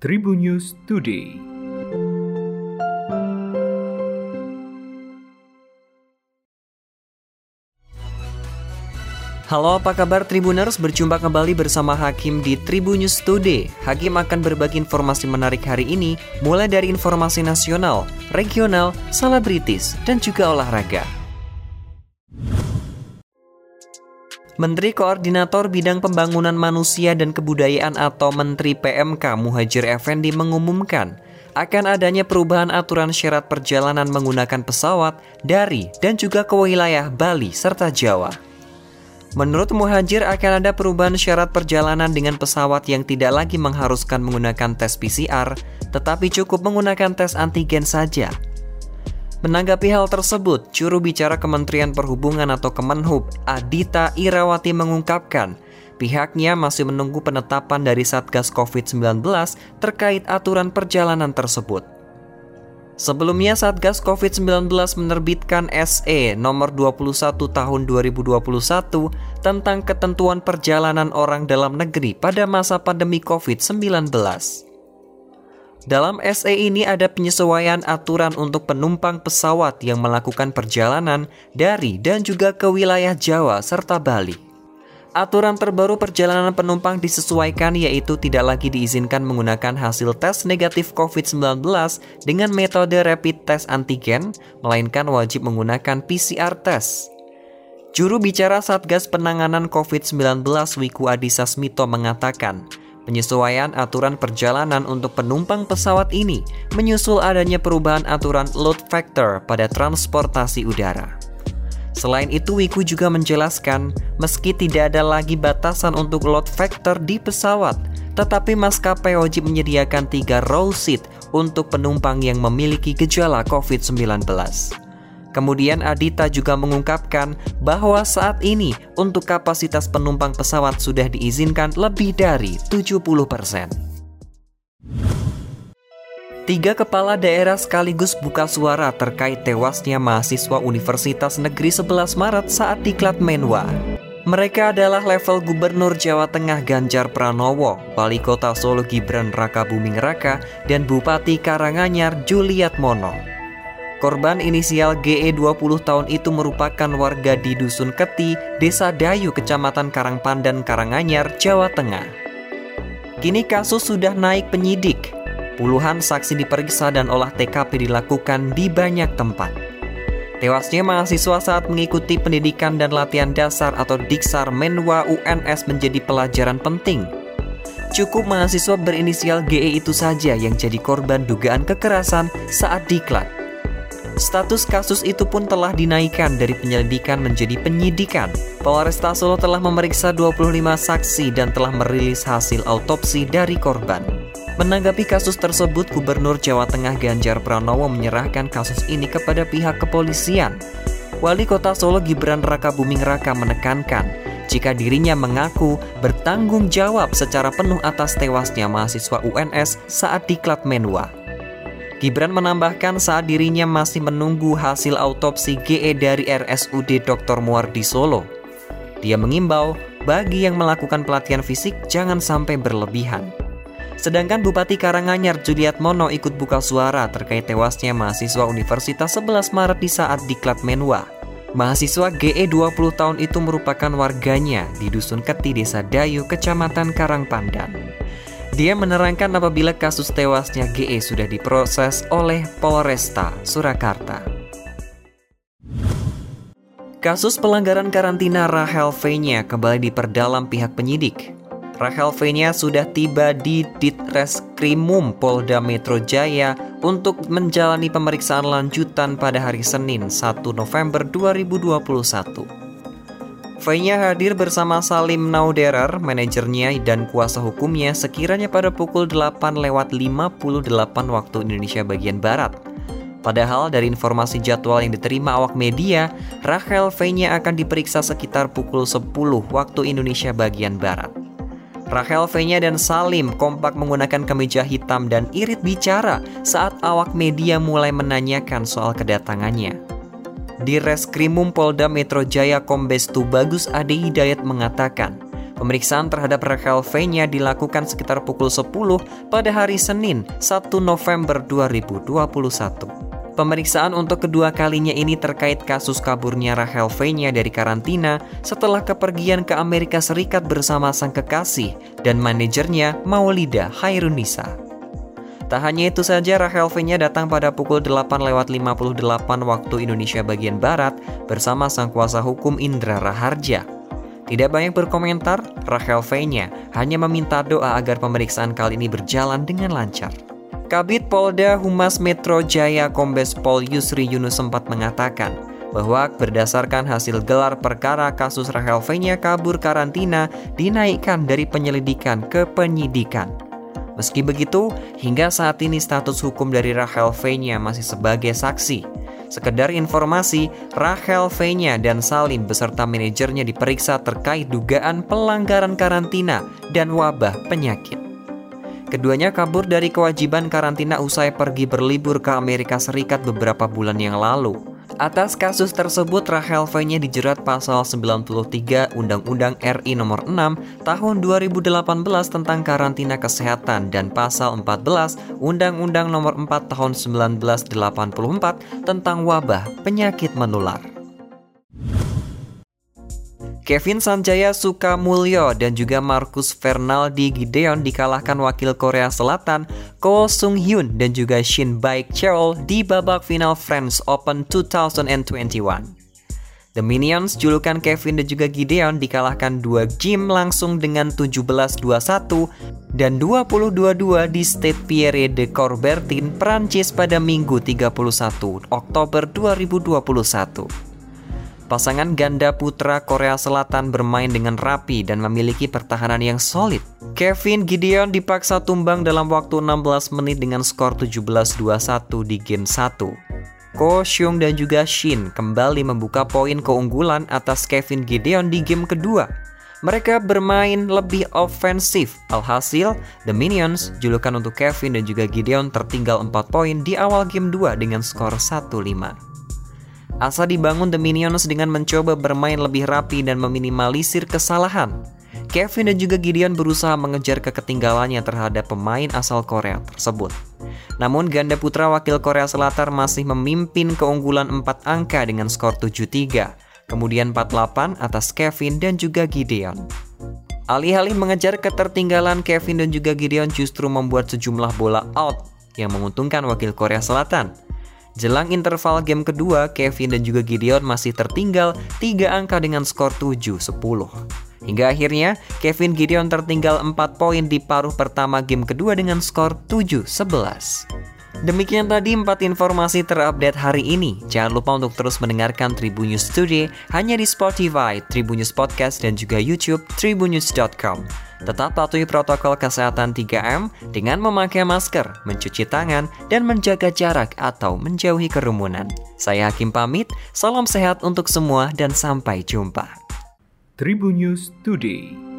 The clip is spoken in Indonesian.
Tribun News Today. Halo apa kabar Tribuners, berjumpa kembali bersama Hakim di Tribun News Today. Hakim akan berbagi informasi menarik hari ini Mulai dari informasi nasional, regional, selebritis, dan juga olahraga Menteri Koordinator Bidang Pembangunan Manusia dan Kebudayaan atau Menteri PMK Muhajir Effendi mengumumkan akan adanya perubahan aturan syarat perjalanan menggunakan pesawat dari dan juga ke wilayah Bali serta Jawa. Menurut Muhajir akan ada perubahan syarat perjalanan dengan pesawat yang tidak lagi mengharuskan menggunakan tes PCR, tetapi cukup menggunakan tes antigen saja. Menanggapi hal tersebut, juru bicara Kementerian Perhubungan atau Kemenhub, Adita Irawati mengungkapkan, pihaknya masih menunggu penetapan dari Satgas COVID-19 terkait aturan perjalanan tersebut. Sebelumnya Satgas COVID-19 menerbitkan SE nomor 21 tahun 2021 tentang ketentuan perjalanan orang dalam negeri pada masa pandemi COVID-19. Dalam SE ini ada penyesuaian aturan untuk penumpang pesawat yang melakukan perjalanan dari dan juga ke wilayah Jawa serta Bali. Aturan terbaru perjalanan penumpang disesuaikan yaitu tidak lagi diizinkan menggunakan hasil tes negatif COVID-19 dengan metode rapid test antigen, melainkan wajib menggunakan PCR test. Juru bicara Satgas Penanganan COVID-19 Wiku Adhisa Smito mengatakan, penyesuaian aturan perjalanan untuk penumpang pesawat ini menyusul adanya perubahan aturan load factor pada transportasi udara. Selain itu, Wiku juga menjelaskan, meski tidak ada lagi batasan untuk load factor di pesawat, tetapi maskapai wajib menyediakan tiga row seat untuk penumpang yang memiliki gejala COVID-19. Kemudian Adita juga mengungkapkan bahwa saat ini untuk kapasitas penumpang pesawat sudah diizinkan lebih dari 70 persen. Tiga kepala daerah sekaligus buka suara terkait tewasnya mahasiswa Universitas Negeri 11 Maret saat diklat Menwa. Mereka adalah level Gubernur Jawa Tengah Ganjar Pranowo, Wali Kota Solo Gibran Raka Buming Raka, dan Bupati Karanganyar Juliat Mono. Korban inisial GE 20 tahun itu merupakan warga di Dusun Keti, Desa Dayu, Kecamatan Karangpandan, Karanganyar, Jawa Tengah. Kini kasus sudah naik penyidik, Puluhan saksi diperiksa dan olah TKP dilakukan di banyak tempat. Tewasnya mahasiswa saat mengikuti pendidikan dan latihan dasar atau Diksar Menwa UNS menjadi pelajaran penting. Cukup mahasiswa berinisial GE itu saja yang jadi korban dugaan kekerasan saat diklat. Status kasus itu pun telah dinaikkan dari penyelidikan menjadi penyidikan. Polresta Solo telah memeriksa 25 saksi dan telah merilis hasil autopsi dari korban. Menanggapi kasus tersebut, Gubernur Jawa Tengah Ganjar Pranowo menyerahkan kasus ini kepada pihak kepolisian. Wali Kota Solo Gibran Raka Buming Raka menekankan jika dirinya mengaku bertanggung jawab secara penuh atas tewasnya mahasiswa UNS saat diklat Menwa. Gibran menambahkan saat dirinya masih menunggu hasil autopsi GE dari RSUD Dr. Muardi Solo. Dia mengimbau bagi yang melakukan pelatihan fisik jangan sampai berlebihan. Sedangkan Bupati Karanganyar Juliat Mono ikut buka suara terkait tewasnya mahasiswa Universitas 11 Maret di saat diklat Menwa. Mahasiswa GE 20 tahun itu merupakan warganya di Dusun Keti Desa Dayu, Kecamatan Karangpandan. Dia menerangkan apabila kasus tewasnya GE sudah diproses oleh Polresta Surakarta. Kasus pelanggaran karantina Rahel V-nya kembali diperdalam pihak penyidik. Rahel V-nya sudah tiba di Ditreskrimum Polda Metro Jaya untuk menjalani pemeriksaan lanjutan pada hari Senin 1 November 2021. V-nya hadir bersama Salim Nauderer, manajernya dan kuasa hukumnya sekiranya pada pukul 8 lewat 58 waktu Indonesia bagian Barat. Padahal dari informasi jadwal yang diterima awak media, Rahel V-nya akan diperiksa sekitar pukul 10 waktu Indonesia bagian Barat. Rahel V-nya dan Salim kompak menggunakan kemeja hitam dan irit bicara saat awak media mulai menanyakan soal kedatangannya. Di Reskrimum Polda Metro Jaya Kombes Tubagus Ade Hidayat mengatakan, Pemeriksaan terhadap Rachel V-nya dilakukan sekitar pukul 10 pada hari Senin 1 November 2021. Pemeriksaan untuk kedua kalinya ini terkait kasus kaburnya Rachel V-nya dari karantina setelah kepergian ke Amerika Serikat bersama sang kekasih dan manajernya Maulida Hairunisa. Tak hanya itu saja, Rachel V-nya datang pada pukul 8 lewat 58 waktu Indonesia bagian Barat bersama sang kuasa hukum Indra Raharja. Tidak banyak berkomentar, Rachel V-nya hanya meminta doa agar pemeriksaan kali ini berjalan dengan lancar. Kabit Polda Humas Metro Jaya Kombes Pol Yusri Yunus sempat mengatakan bahwa berdasarkan hasil gelar perkara kasus Rachel V-nya kabur karantina dinaikkan dari penyelidikan ke penyidikan. Meski begitu, hingga saat ini status hukum dari Rachel V-nya masih sebagai saksi. Sekedar informasi, Rachel V-nya dan Salim beserta manajernya diperiksa terkait dugaan pelanggaran karantina dan wabah penyakit. Keduanya kabur dari kewajiban karantina usai pergi berlibur ke Amerika Serikat beberapa bulan yang lalu. Atas kasus tersebut, Rachel V-nya dijerat pasal 93 Undang-Undang RI nomor 6 tahun 2018 tentang karantina kesehatan dan pasal 14 Undang-Undang nomor 4 tahun 1984 tentang wabah penyakit menular. Kevin Sanjaya Sukamulyo dan juga Marcus Fernaldi Gideon dikalahkan wakil Korea Selatan Ko Sung Hyun dan juga Shin Baek Cheol di babak final French Open 2021. The Minions julukan Kevin dan juga Gideon dikalahkan dua game langsung dengan 17-21 dan 20-22 di Stade Pierre de Coubertin, Prancis pada Minggu 31 Oktober 2021. Pasangan ganda putra Korea Selatan bermain dengan rapi dan memiliki pertahanan yang solid. Kevin Gideon dipaksa tumbang dalam waktu 16 menit dengan skor 17-21 di game 1. Ko Xiong dan juga Shin kembali membuka poin keunggulan atas Kevin Gideon di game kedua. Mereka bermain lebih ofensif. Alhasil, The Minions, julukan untuk Kevin dan juga Gideon tertinggal 4 poin di awal game 2 dengan skor 1-5. Asa dibangun The Minions dengan mencoba bermain lebih rapi dan meminimalisir kesalahan. Kevin dan juga Gideon berusaha mengejar keketinggalannya terhadap pemain asal Korea tersebut. Namun ganda putra wakil Korea Selatan masih memimpin keunggulan 4 angka dengan skor 7-3, kemudian 4-8 atas Kevin dan juga Gideon. Alih-alih mengejar ketertinggalan, Kevin dan juga Gideon justru membuat sejumlah bola out yang menguntungkan wakil Korea Selatan. Jelang interval game kedua, Kevin dan juga Gideon masih tertinggal 3 angka dengan skor 7-10. Hingga akhirnya, Kevin Gideon tertinggal 4 poin di paruh pertama game kedua dengan skor 7-11. Demikian tadi 4 informasi terupdate hari ini. Jangan lupa untuk terus mendengarkan Tribun News Today hanya di Spotify, Tribun News Podcast, dan juga YouTube tribunnews.com. Tetap patuhi protokol kesehatan 3M dengan memakai masker, mencuci tangan, dan menjaga jarak atau menjauhi kerumunan. Saya Hakim pamit, salam sehat untuk semua dan sampai jumpa. Tribun News Today